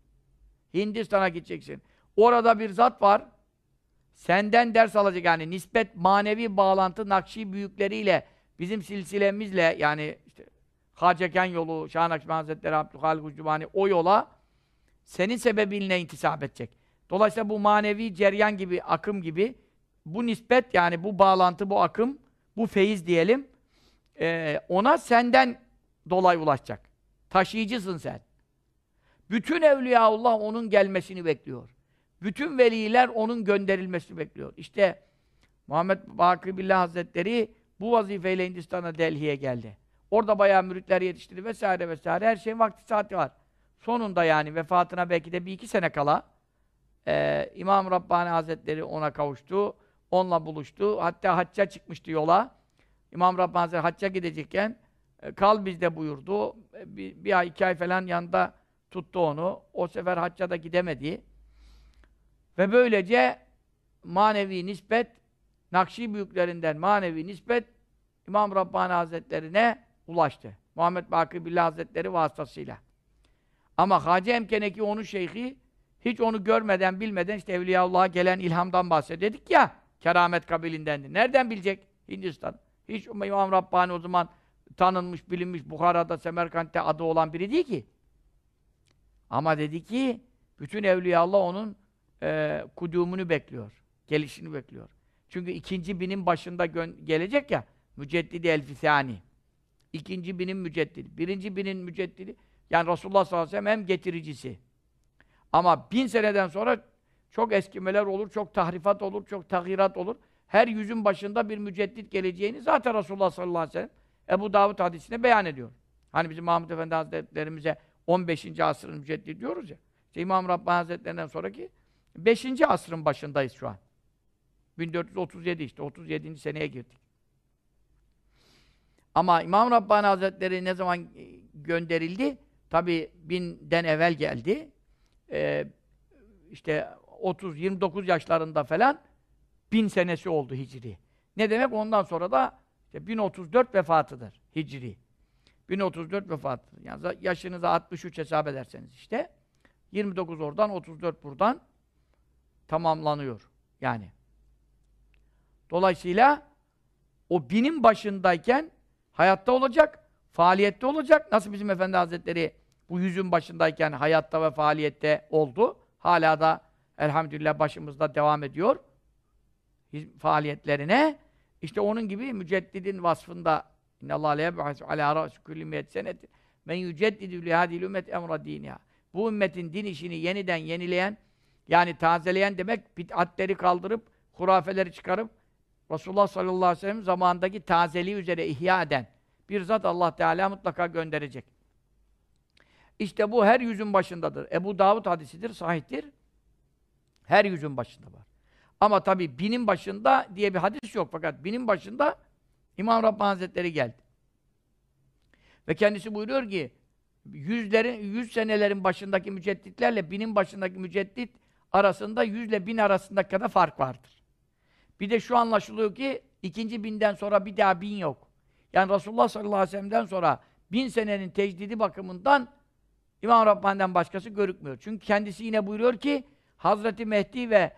S1: Hindistan'a gideceksin. Orada bir zat var. Senden ders alacak yani nispet manevi bağlantı Nakşi büyükleriyle bizim silsilemizle yani işte Haceken yolu, Şah Nakşi Hazretleri Abdülhalik Ucdubani o yola senin sebebinle intisap edecek. Dolayısıyla bu manevi ceryan gibi, akım gibi bu nispet yani bu bağlantı, bu akım, bu feyiz diyelim e, ona senden dolayı ulaşacak. Taşıyıcısın sen. Bütün Evliyaullah onun gelmesini bekliyor. Bütün veliler onun gönderilmesini bekliyor. İşte Muhammed Bakır Billah Hazretleri bu vazifeyle Hindistan'a Delhi'ye geldi. Orada bayağı müritler yetiştirdi vesaire vesaire. Her şeyin vakti saati var. Sonunda yani vefatına belki de bir iki sene kala e, İmam Rabbani Hazretleri ona kavuştu. onunla buluştu. Hatta hacca çıkmıştı yola. İmam Rabbani Hazretleri hacca gidecekken e, kal bizde buyurdu. E, Bir, bir ay, iki ay falan yanında tuttu onu. O sefer hacca da gidemedi. Ve böylece manevi nispet, Nakşi büyüklerinden manevi nispet İmam Rabbani Hazretlerine ulaştı. Muhammed Bakır Billah Hazretleri vasıtasıyla. Ama Hacı Emkeneki onun şeyhi hiç onu görmeden, bilmeden işte Evliyaullah'a gelen ilhamdan bahsededik ya, keramet kabilindendi. Nereden bilecek Hindistan? Hiç İmam Rabbani o zaman tanınmış, bilinmiş, Bukhara'da, Semerkant'te adı olan biri değil ki. Ama dedi ki, bütün Evliyaullah onun e, kudumunu bekliyor, gelişini bekliyor. Çünkü ikinci binin başında gelecek ya, Müceddidi Elfisani. İkinci binin müceddidi. Birinci binin müceddidi, yani Resulullah sallallahu aleyhi ve sellem hem getiricisi. Ama bin seneden sonra çok eskimeler olur, çok tahrifat olur, çok tahirat olur. Her yüzün başında bir müceddit geleceğini zaten Resulullah sallallahu aleyhi ve sellem Ebu Davud hadisinde beyan ediyor. Hani bizim Mahmud Efendi Hazretlerimize 15. asrın müceddit diyoruz ya. İşte İmam Rabbani Hazretlerinden sonraki 5. asrın başındayız şu an. 1437 işte, 37. seneye girdik. Ama İmam Rabbani Hazretleri ne zaman gönderildi? Tabi binden evvel geldi. Ee, işte 30-29 yaşlarında falan bin senesi oldu Hicri. Ne demek? Ondan sonra da işte 1034 vefatıdır Hicri. 1034 vefatıdır. Yani yaşınıza 63 hesap ederseniz işte 29 oradan 34 buradan tamamlanıyor. Yani. Dolayısıyla o binin başındayken hayatta olacak, faaliyette olacak. Nasıl bizim Efendi Hazretleri bu yüzün başındayken hayatta ve faaliyette oldu. Hala da elhamdülillah başımızda devam ediyor faaliyetlerine. İşte onun gibi müceddidin vasfında İnnallâh le yeb'as alâ râsü kulli miyet senetin men yüceddidü li ümmet emra dînihâ. Bu ümmetin din işini yeniden yenileyen, yani tazeleyen demek, bid'atleri kaldırıp, hurafeleri çıkarıp, Resulullah sallallahu aleyhi ve sellem zamanındaki tazeliği üzere ihya eden bir zat Allah Teala mutlaka gönderecek. İşte bu her yüzün başındadır. Ebu Davud hadisidir, sahihtir. Her yüzün başında var. Ama tabi binin başında diye bir hadis yok fakat binin başında İmam Rabbani Hazretleri geldi. Ve kendisi buyuruyor ki yüzlerin, yüz senelerin başındaki mücedditlerle binin başındaki müceddit arasında yüzle bin arasında kadar fark vardır. Bir de şu anlaşılıyor ki ikinci binden sonra bir daha bin yok. Yani Resulullah sallallahu aleyhi ve sellem'den sonra bin senenin tecdidi bakımından İmam Rabbani'den başkası görükmüyor. Çünkü kendisi yine buyuruyor ki Hazreti Mehdi ve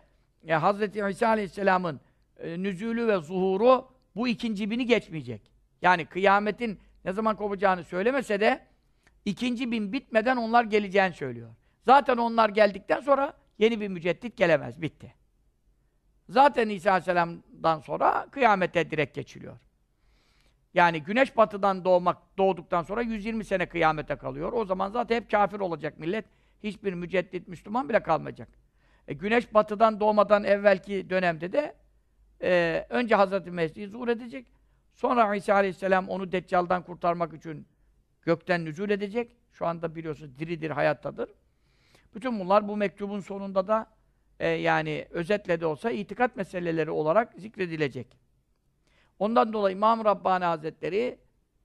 S1: e, Hazreti İsa Aleyhisselam'ın e, nüzulü ve zuhuru bu ikinci bini geçmeyecek. Yani kıyametin ne zaman kopacağını söylemese de ikinci bin bitmeden onlar geleceğini söylüyor. Zaten onlar geldikten sonra yeni bir müceddit gelemez. Bitti. Zaten İsa Aleyhisselam'dan sonra kıyamete direkt geçiliyor. Yani güneş batıdan doğmak doğduktan sonra 120 sene kıyamete kalıyor. O zaman zaten hep kafir olacak millet. Hiçbir müceddit Müslüman bile kalmayacak. E, güneş batıdan doğmadan evvelki dönemde de e, önce Hazreti Mesih zuhur edecek. Sonra İsa Aleyhisselam onu Deccal'dan kurtarmak için gökten nüzul edecek. Şu anda biliyorsunuz diridir, hayattadır. Bütün bunlar bu mektubun sonunda da e, yani özetle de olsa itikat meseleleri olarak zikredilecek. Ondan dolayı İmam Rabbani Hazretleri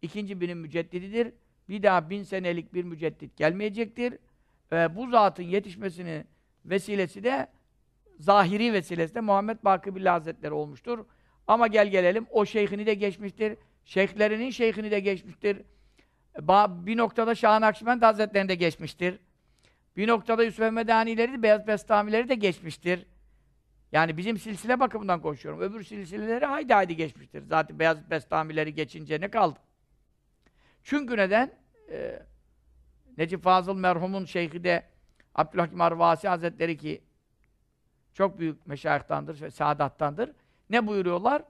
S1: ikinci binin müceddididir. Bir daha bin senelik bir müceddit gelmeyecektir. Ve bu zatın yetişmesini vesilesi de zahiri vesilesi de Muhammed Bakı Billah Hazretleri olmuştur. Ama gel gelelim o şeyhini de geçmiştir. Şeyhlerinin şeyhini de geçmiştir. Bir noktada Şah Nakşibend Hazretlerini de geçmiştir. Bir noktada Yusuf Medanileri de Beyaz Bestamileri de geçmiştir. Yani bizim silsile bakımından konuşuyorum. Öbür silsileleri haydi haydi geçmiştir. Zaten Beyaz Bestamileri geçince ne kaldı? Çünkü neden? Ee, Necip Fazıl merhumun şeyhi de Abdülhakim Arvasi Hazretleri ki çok büyük meşayihtandır ve saadattandır. Ne buyuruyorlar?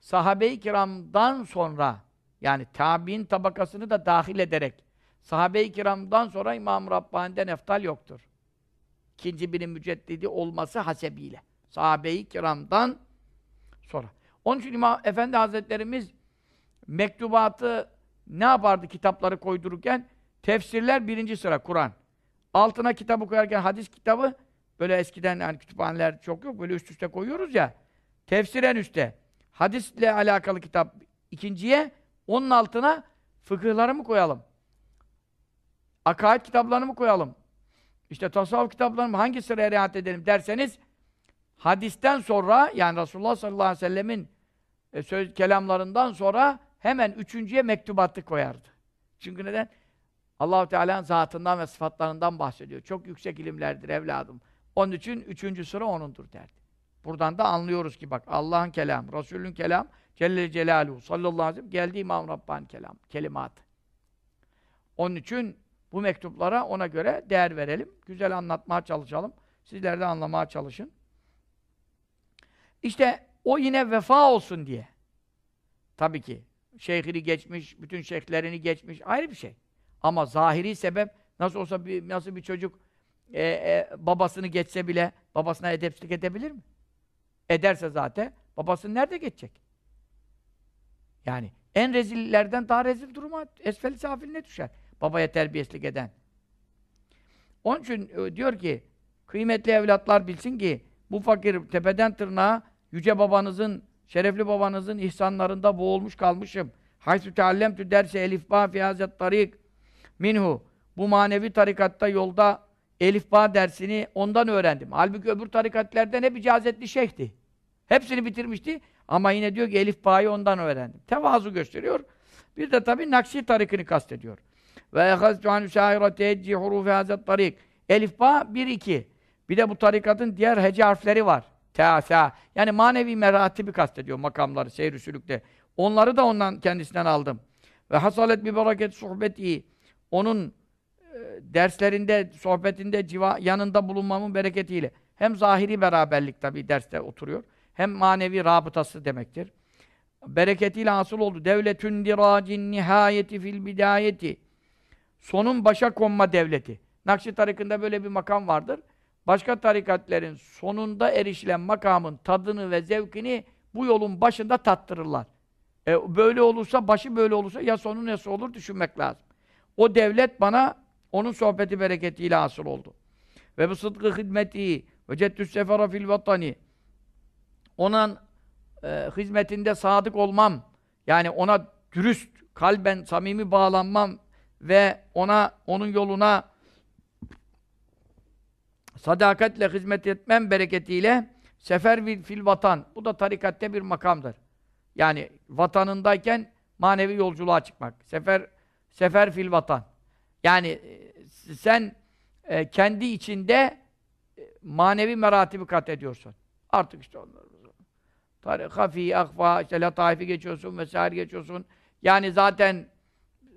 S1: Sahabe-i kiramdan sonra yani tabi'in tabakasını da dahil ederek sahabe-i kiramdan sonra İmam Rabbani'den eftal yoktur. İkinci binin müceddidi olması hasebiyle. Sahabe-i kiramdan sonra. Onun için İmam Efendi Hazretlerimiz mektubatı ne yapardı kitapları koydururken? Tefsirler birinci sıra Kur'an. Altına kitabı koyarken hadis kitabı böyle eskiden yani kütüphaneler çok yok böyle üst üste koyuyoruz ya. Tefsir en üstte. Hadisle alakalı kitap ikinciye, onun altına fıkıhları mı koyalım? Akaid kitaplarını mı koyalım? İşte tasavvuf kitaplarını mı? Hangi sıraya riayet edelim derseniz hadisten sonra yani Resulullah sallallahu aleyhi ve sellemin e, söz kelamlarından sonra hemen üçüncüye mektubatı koyardı. Çünkü neden? Allahu Teala'nın zatından ve sıfatlarından bahsediyor. Çok yüksek ilimlerdir evladım. Onun için üçüncü sıra onundur derdi. Buradan da anlıyoruz ki bak Allah'ın kelamı, Resul'ün kelam, Celle Celaluhu sallallahu aleyhi ve sellem geldi İmam Rabbani kelam, kelimatı. Onun için bu mektuplara ona göre değer verelim. Güzel anlatmaya çalışalım. Sizler de anlamaya çalışın. İşte o yine vefa olsun diye. Tabii ki. Şeyhini geçmiş, bütün şeyhlerini geçmiş. Ayrı bir şey. Ama zahiri sebep nasıl olsa bir, nasıl bir çocuk e, e, babasını geçse bile babasına edepsizlik edebilir mi? Ederse zaten babasını nerede geçecek? Yani en rezillerden daha rezil duruma esfel safiline düşer. Babaya terbiyesizlik eden. Onun için e, diyor ki kıymetli evlatlar bilsin ki bu fakir tepeden tırnağa yüce babanızın, şerefli babanızın ihsanlarında boğulmuş kalmışım. Haysu teallemtü derse elifba fi hazet tarik minhu. Bu manevi tarikatta yolda elifba dersini ondan öğrendim. Halbuki öbür tarikatlerden hep icazetli şeyhti. Hepsini bitirmişti. Ama yine diyor ki elifba'yı ondan öğrendim. Tevazu gösteriyor. Bir de tabii Nakşi tarikini kastediyor. Ve ehaztu an şaira tecci hurufi hazet tarik. Elifba 1 2. Bir de bu tarikatın diğer hece harfleri var. Teasa. Yani manevi meratibi kastediyor makamları seyr sülükte. Onları da ondan kendisinden aldım. Ve hasalet bir bereket sohbeti. Onun e, derslerinde, sohbetinde civa, yanında bulunmamın bereketiyle. Hem zahiri beraberlik tabii derste oturuyor. Hem manevi rabıtası demektir. Bereketiyle hasıl oldu. Devletün diracin nihayeti fil bidayeti. Sonun başa konma devleti. Nakşi tarikında böyle bir makam vardır. Başka tarikatlerin sonunda erişilen makamın tadını ve zevkini bu yolun başında tattırırlar. E, böyle olursa, başı böyle olursa ya sonu nasıl olur düşünmek lazım. O devlet bana onun sohbeti bereketiyle hasıl oldu. Ve bu sıdkı hizmeti ve ceddüs sefera fil vatani onun e, hizmetinde sadık olmam, yani ona dürüst, kalben samimi bağlanmam ve ona, onun yoluna sadakatle hizmet etmem bereketiyle sefer fil vatan. Bu da tarikatte bir makamdır. Yani vatanındayken manevi yolculuğa çıkmak. Sefer sefer fil vatan. Yani e, sen e, kendi içinde e, manevi meratibi kat ediyorsun. Artık işte onları hafi, akfa, işte lataifi geçiyorsun vesaire geçiyorsun. Yani zaten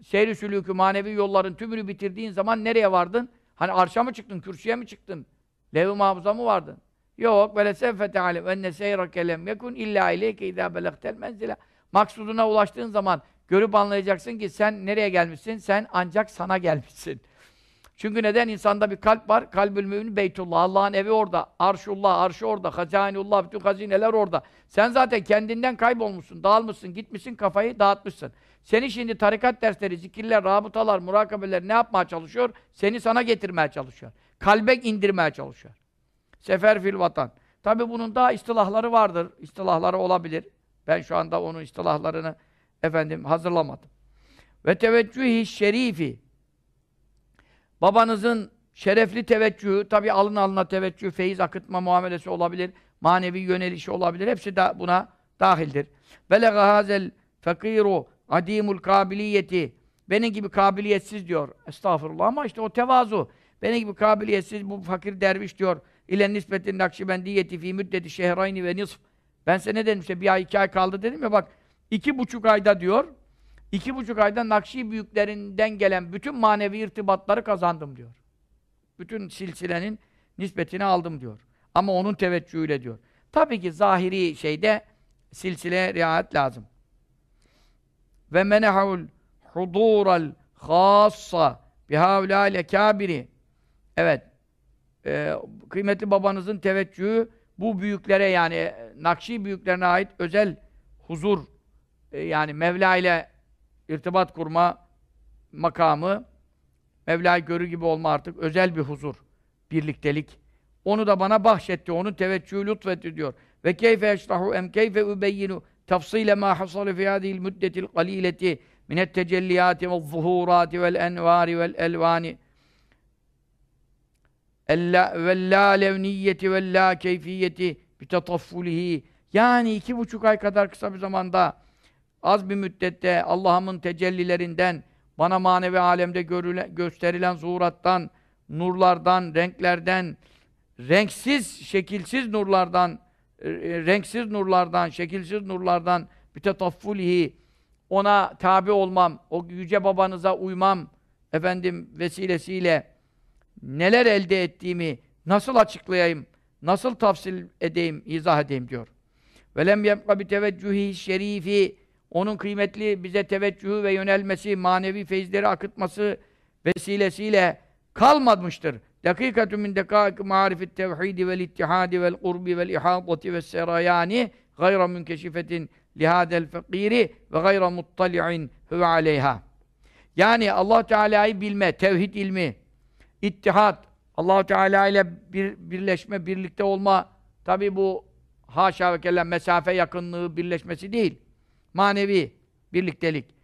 S1: seyri sülükü, manevi yolların tümünü bitirdiğin zaman nereye vardın? Hani arşa mı çıktın, kürsüye mi çıktın? Lev-i mahfuza mı vardın? Yok. Ve lesevfe tealem enne seyrake lem yekun illa ileyke idâ belektel menzile. Maksuduna ulaştığın zaman görüp anlayacaksın ki sen nereye gelmişsin? Sen ancak sana gelmişsin. Çünkü neden? insanda bir kalp var. Kalbül mümin beytullah. Allah'ın evi orada. Arşullah, arşı orada. Hazainullah, bütün hazineler orada. Sen zaten kendinden kaybolmuşsun, dağılmışsın, gitmişsin, kafayı dağıtmışsın. Seni şimdi tarikat dersleri, zikirler, rabıtalar, murakabeler ne yapmaya çalışıyor? Seni sana getirmeye çalışıyor. Kalbe indirmeye çalışıyor. Sefer fil vatan. Tabi bunun daha istilahları vardır. İstilahları olabilir. Ben şu anda onun istilahlarını efendim hazırlamadım. Ve teveccühi şerifi Babanızın şerefli teveccühü, tabi alın alına teveccüh, feyiz akıtma muamelesi olabilir, manevi yönelişi olabilir. Hepsi de buna dahildir. Belega hazel fakiru adimul kabiliyeti. Benim gibi kabiliyetsiz diyor. Estağfurullah ama işte o tevazu. Benim gibi kabiliyetsiz bu fakir derviş diyor. İle nispetin nakşibendiyeti fi müddeti şehrayni ve nisf. Ben size ne dedim işte bir ay iki ay kaldı dedim ya bak iki buçuk ayda diyor İki buçuk ayda Nakşi büyüklerinden gelen bütün manevi irtibatları kazandım diyor. Bütün silsilenin nispetini aldım diyor. Ama onun teveccühüyle diyor. Tabii ki zahiri şeyde silsile riayet lazım. Ve menehul hudural khassa bihavlâle kâbiri Evet. Ee, kıymetli babanızın teveccühü bu büyüklere yani Nakşi büyüklerine ait özel huzur e, yani Mevla ile irtibat kurma makamı, Mevla'yı görür gibi olma artık, özel bir huzur, birliktelik. Onu da bana bahşetti, onun teveccühü lütfetti diyor. ve keyfe eşrahu em keyfe übeyyinu tafsile ma hasale fi hadihi'l müddetil qalileti min et-tecelliyati ve'z-zuhurati ve'l-envari ve'l-elvani ve'l-la levniyeti ve'l-la keyfiyeti bitetaffulihi yani iki buçuk ay kadar kısa bir zamanda az bir müddette Allah'ımın tecellilerinden bana manevi alemde görülen, gösterilen zuhurattan, nurlardan, renklerden, renksiz, şekilsiz nurlardan, renksiz nurlardan, şekilsiz nurlardan bitetaffulihi ona tabi olmam, o yüce babanıza uymam efendim vesilesiyle neler elde ettiğimi nasıl açıklayayım, nasıl tafsil edeyim, izah edeyim diyor. Velem yebqa bi teveccühi şerifi onun kıymetli bize teveccühü ve yönelmesi, manevi feyizleri akıtması vesilesiyle kalmamıştır. Dakikatun min dekaik marifet tevhidi vel ittihadi vel kurbi vel ihadati ve serayani gayra münkeşifetin lihadel fakiri ve gayra muttali'in huve aleyha. Yani Allah Teala'yı bilme, tevhid ilmi, ittihat, Allah Teala ile bir, birleşme, birlikte olma, tabi bu haşa ve kella mesafe yakınlığı birleşmesi değil manevi birliktelik,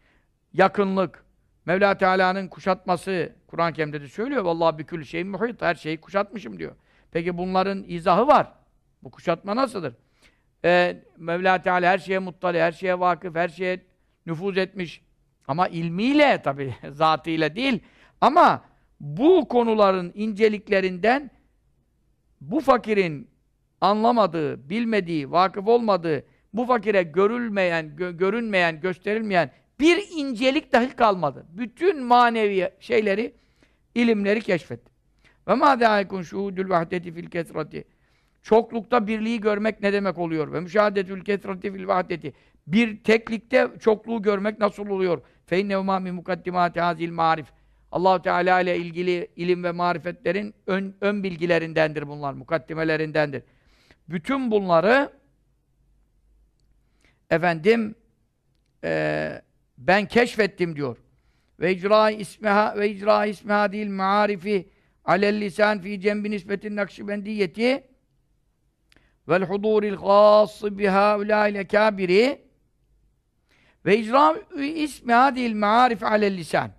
S1: yakınlık, Mevla Teala'nın kuşatması, Kur'an-ı Kerim'de de söylüyor. Vallahi bir külü şeyin muhit, her şeyi kuşatmışım diyor. Peki bunların izahı var. Bu kuşatma nasıldır? Ee, Mevla Teala her şeye muttali, her şeye vakıf, her şeye nüfuz etmiş. Ama ilmiyle tabi, zatıyla değil. Ama bu konuların inceliklerinden bu fakirin anlamadığı, bilmediği, vakıf olmadığı bu fakire görülmeyen, gö görünmeyen, gösterilmeyen bir incelik dahi kalmadı. Bütün manevi şeyleri, ilimleri keşfetti. Ve ma dâikun şuhudül vahdeti fil kesrati. Çoklukta birliği görmek ne demek oluyor? Ve müşahadetül kesrati fil vahdeti. Bir teklikte çokluğu görmek nasıl oluyor? Fe inne umâ min mukaddimâti hazil marif. Allahu Teala ile ilgili ilim ve marifetlerin ön, ön bilgilerindendir bunlar, mukaddimelerindendir. Bütün bunları efendim e, ben keşfettim diyor. Ve icra ismiha ve icra ismiha değil maarifi alel lisan fi cembi nisbetin nakşibendiyeti vel huduril khası biha ulâil kabiri ve icra ismiha değil maarif alel lisan.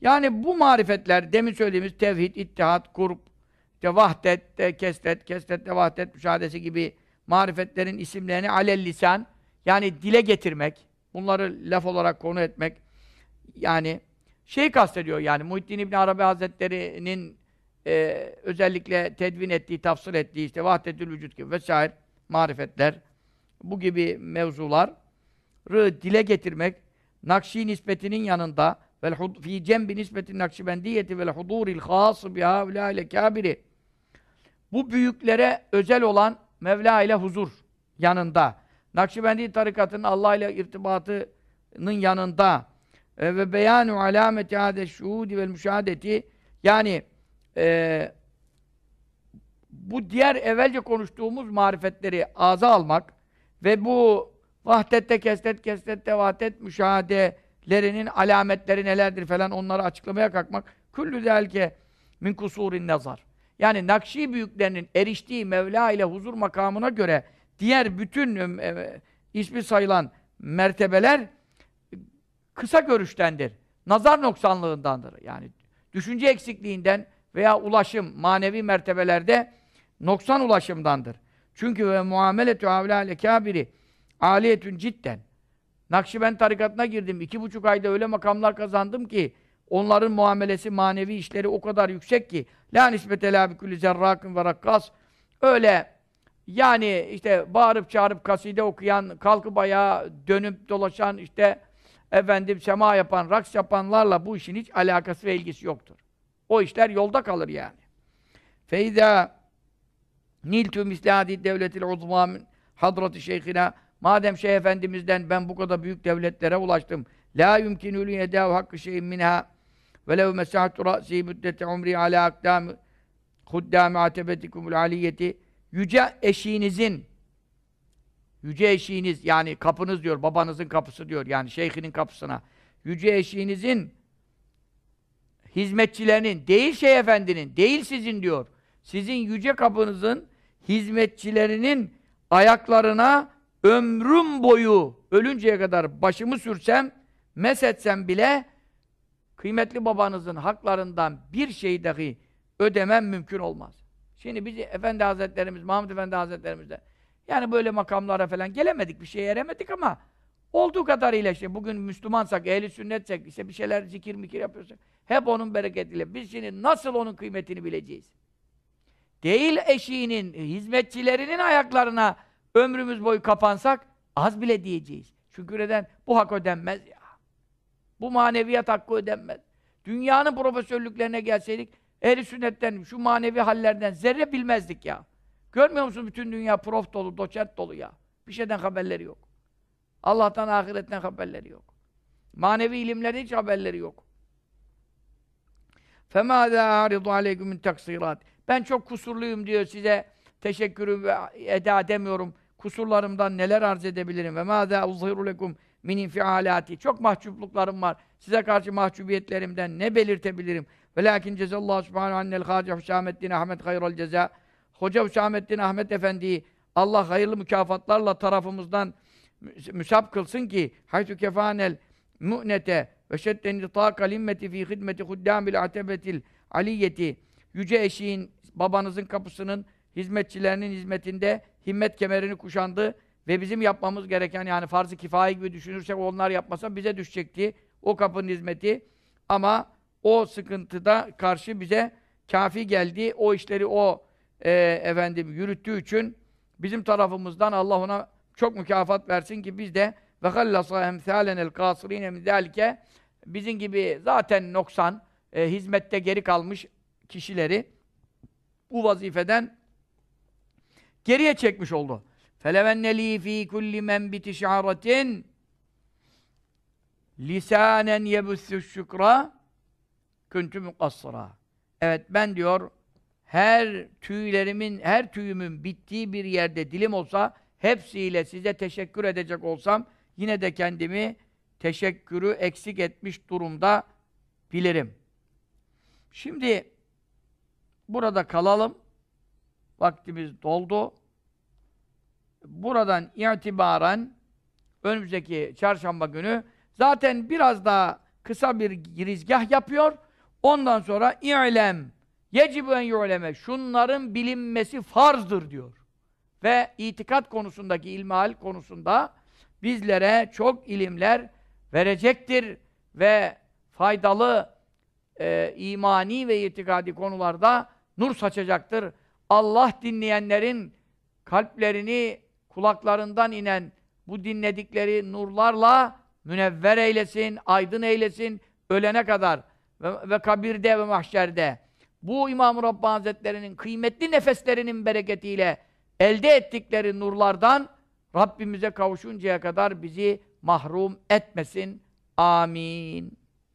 S1: Yani bu marifetler demin söylediğimiz tevhid, ittihat, kurb, işte vahdet, kesret, kesret, vahdet, müşahadesi gibi marifetlerin isimlerini alel lisan yani dile getirmek, bunları laf olarak konu etmek, yani şey kastediyor yani Muhittin İbn Arabi Hazretleri'nin e, özellikle tedvin ettiği, tafsir ettiği işte vahdetül vücut gibi vesaire marifetler, bu gibi mevzular dile getirmek, Nakşi nispetinin yanında vel fi cembi nisbetin nakşibendiyeti vel huduril khas bi haulâile kâbiri. Bu büyüklere özel olan Mevla ile huzur yanında Nakşibendi tarikatının Allah ile irtibatının yanında ve beyanu alameti hâde şuhudi vel müşahadeti yani e, bu diğer evvelce konuştuğumuz marifetleri ağza almak ve bu vahdette, kestet, kestette, vahdet müşahadelerinin alametleri nelerdir falan onları açıklamaya kalkmak küllü zelke min kusurin nazar. Yani Nakşi büyüklerinin eriştiği Mevla ile huzur makamına göre diğer bütün e, ismi sayılan mertebeler kısa görüştendir. Nazar noksanlığındandır. Yani düşünce eksikliğinden veya ulaşım, manevi mertebelerde noksan ulaşımdandır. Çünkü ve muameletü havlâle kâbiri aliyetün cidden. Nakşibend tarikatına girdim. iki buçuk ayda öyle makamlar kazandım ki onların muamelesi, manevi işleri o kadar yüksek ki la nisbete la bikulli zerrakın ve rakkas öyle yani işte bağırıp çağırıp kaside okuyan, kalkıp ayağa dönüp dolaşan, işte efendim sema yapan, raks yapanlarla bu işin hiç alakası ve ilgisi yoktur. O işler yolda kalır yani. Feyda niltü mislâdi devletil uzmâ hadrati şeyhina madem Şeyh Efendimiz'den ben bu kadar büyük devletlere ulaştım la yumkinû yedâhu hakkı şeyin minha ve lev mesahtu ra'sî müddete umri alâ akdâmi huddâmi atebetikumul aliyeti yüce eşiğinizin yüce eşiğiniz yani kapınız diyor, babanızın kapısı diyor yani şeyhinin kapısına. Yüce eşiğinizin hizmetçilerinin, değil şey efendinin, değil sizin diyor. Sizin yüce kapınızın hizmetçilerinin ayaklarına ömrüm boyu ölünceye kadar başımı sürsem, mesetsem bile kıymetli babanızın haklarından bir şey dahi ödemem mümkün olmaz. Şimdi biz Efendi Hazretlerimiz, Mahmud Efendi Hazretlerimiz de yani böyle makamlara falan gelemedik, bir şeye eremedik ama olduğu kadarıyla işte bugün Müslümansak, ehli sünnetsek, işte bir şeyler zikir mikir yapıyorsak hep onun bereketiyle. Biz şimdi nasıl onun kıymetini bileceğiz? Değil eşiğinin, hizmetçilerinin ayaklarına ömrümüz boyu kapansak az bile diyeceğiz. Şükür eden bu hak ödenmez ya. Bu maneviyat hakkı ödenmez. Dünyanın profesörlüklerine gelseydik ehli sünnetten, şu manevi hallerden zerre bilmezdik ya. Görmüyor musun bütün dünya prof dolu, doçent dolu ya. Bir şeyden haberleri yok. Allah'tan, ahiretten haberleri yok. Manevi ilimlerden hiç haberleri yok. فَمَاذَا اَعْرِضُ عَلَيْكُمْ مِنْ تَقْصِيرَاتِ Ben çok kusurluyum diyor size. Teşekkürü ve eda edemiyorum. Kusurlarımdan neler arz edebilirim? Ve مَاذَا اُظْهِرُ لَكُمْ min infialati. Çok mahcupluklarım var. Size karşı mahcubiyetlerimden ne belirtebilirim? Ve lakin cezallahu subhanahu annel Hacı Hüsamettin Ahmet hayral ceza. Hoca Hüsamettin Ahmet Efendi'yi Allah hayırlı mükafatlarla tarafımızdan müsab kılsın ki haytu kefanel mu'nete ve şedden nitâka limmeti fî hidmeti huddâmil atebetil aliyeti yüce eşiğin babanızın kapısının hizmetçilerinin hizmetinde himmet kemerini kuşandı ve bizim yapmamız gereken yani farz-ı kifaye gibi düşünürsek onlar yapmasa bize düşecekti o kapının hizmeti ama o sıkıntıda karşı bize kafi geldi. O işleri o e, efendim yürüttüğü için bizim tarafımızdan Allah ona çok mükafat versin ki biz de ve hallasa emsalenel kasirine min zalike bizim gibi zaten noksan e, hizmette geri kalmış kişileri bu vazifeden geriye çekmiş oldu. Felevenneli fi kulli menbiti şa'ratin lisanen yebüssü şükra küntü mukassıra. Evet ben diyor her tüylerimin, her tüyümün bittiği bir yerde dilim olsa hepsiyle size teşekkür edecek olsam yine de kendimi teşekkürü eksik etmiş durumda bilirim. Şimdi burada kalalım. Vaktimiz doldu. Buradan itibaren önümüzdeki çarşamba günü zaten biraz daha kısa bir girizgah yapıyor. Ondan sonra i'lem yecibu en yu'leme şunların bilinmesi farzdır diyor. Ve itikat konusundaki ilmihal konusunda bizlere çok ilimler verecektir ve faydalı e, imani ve itikadi konularda nur saçacaktır. Allah dinleyenlerin kalplerini kulaklarından inen bu dinledikleri nurlarla münevver eylesin, aydın eylesin ölene kadar ve, ve kabirde ve mahşerde bu İmam-ı Rabbani Hazretleri'nin kıymetli nefeslerinin bereketiyle elde ettikleri nurlardan Rabbimize kavuşuncaya kadar bizi mahrum etmesin. Amin.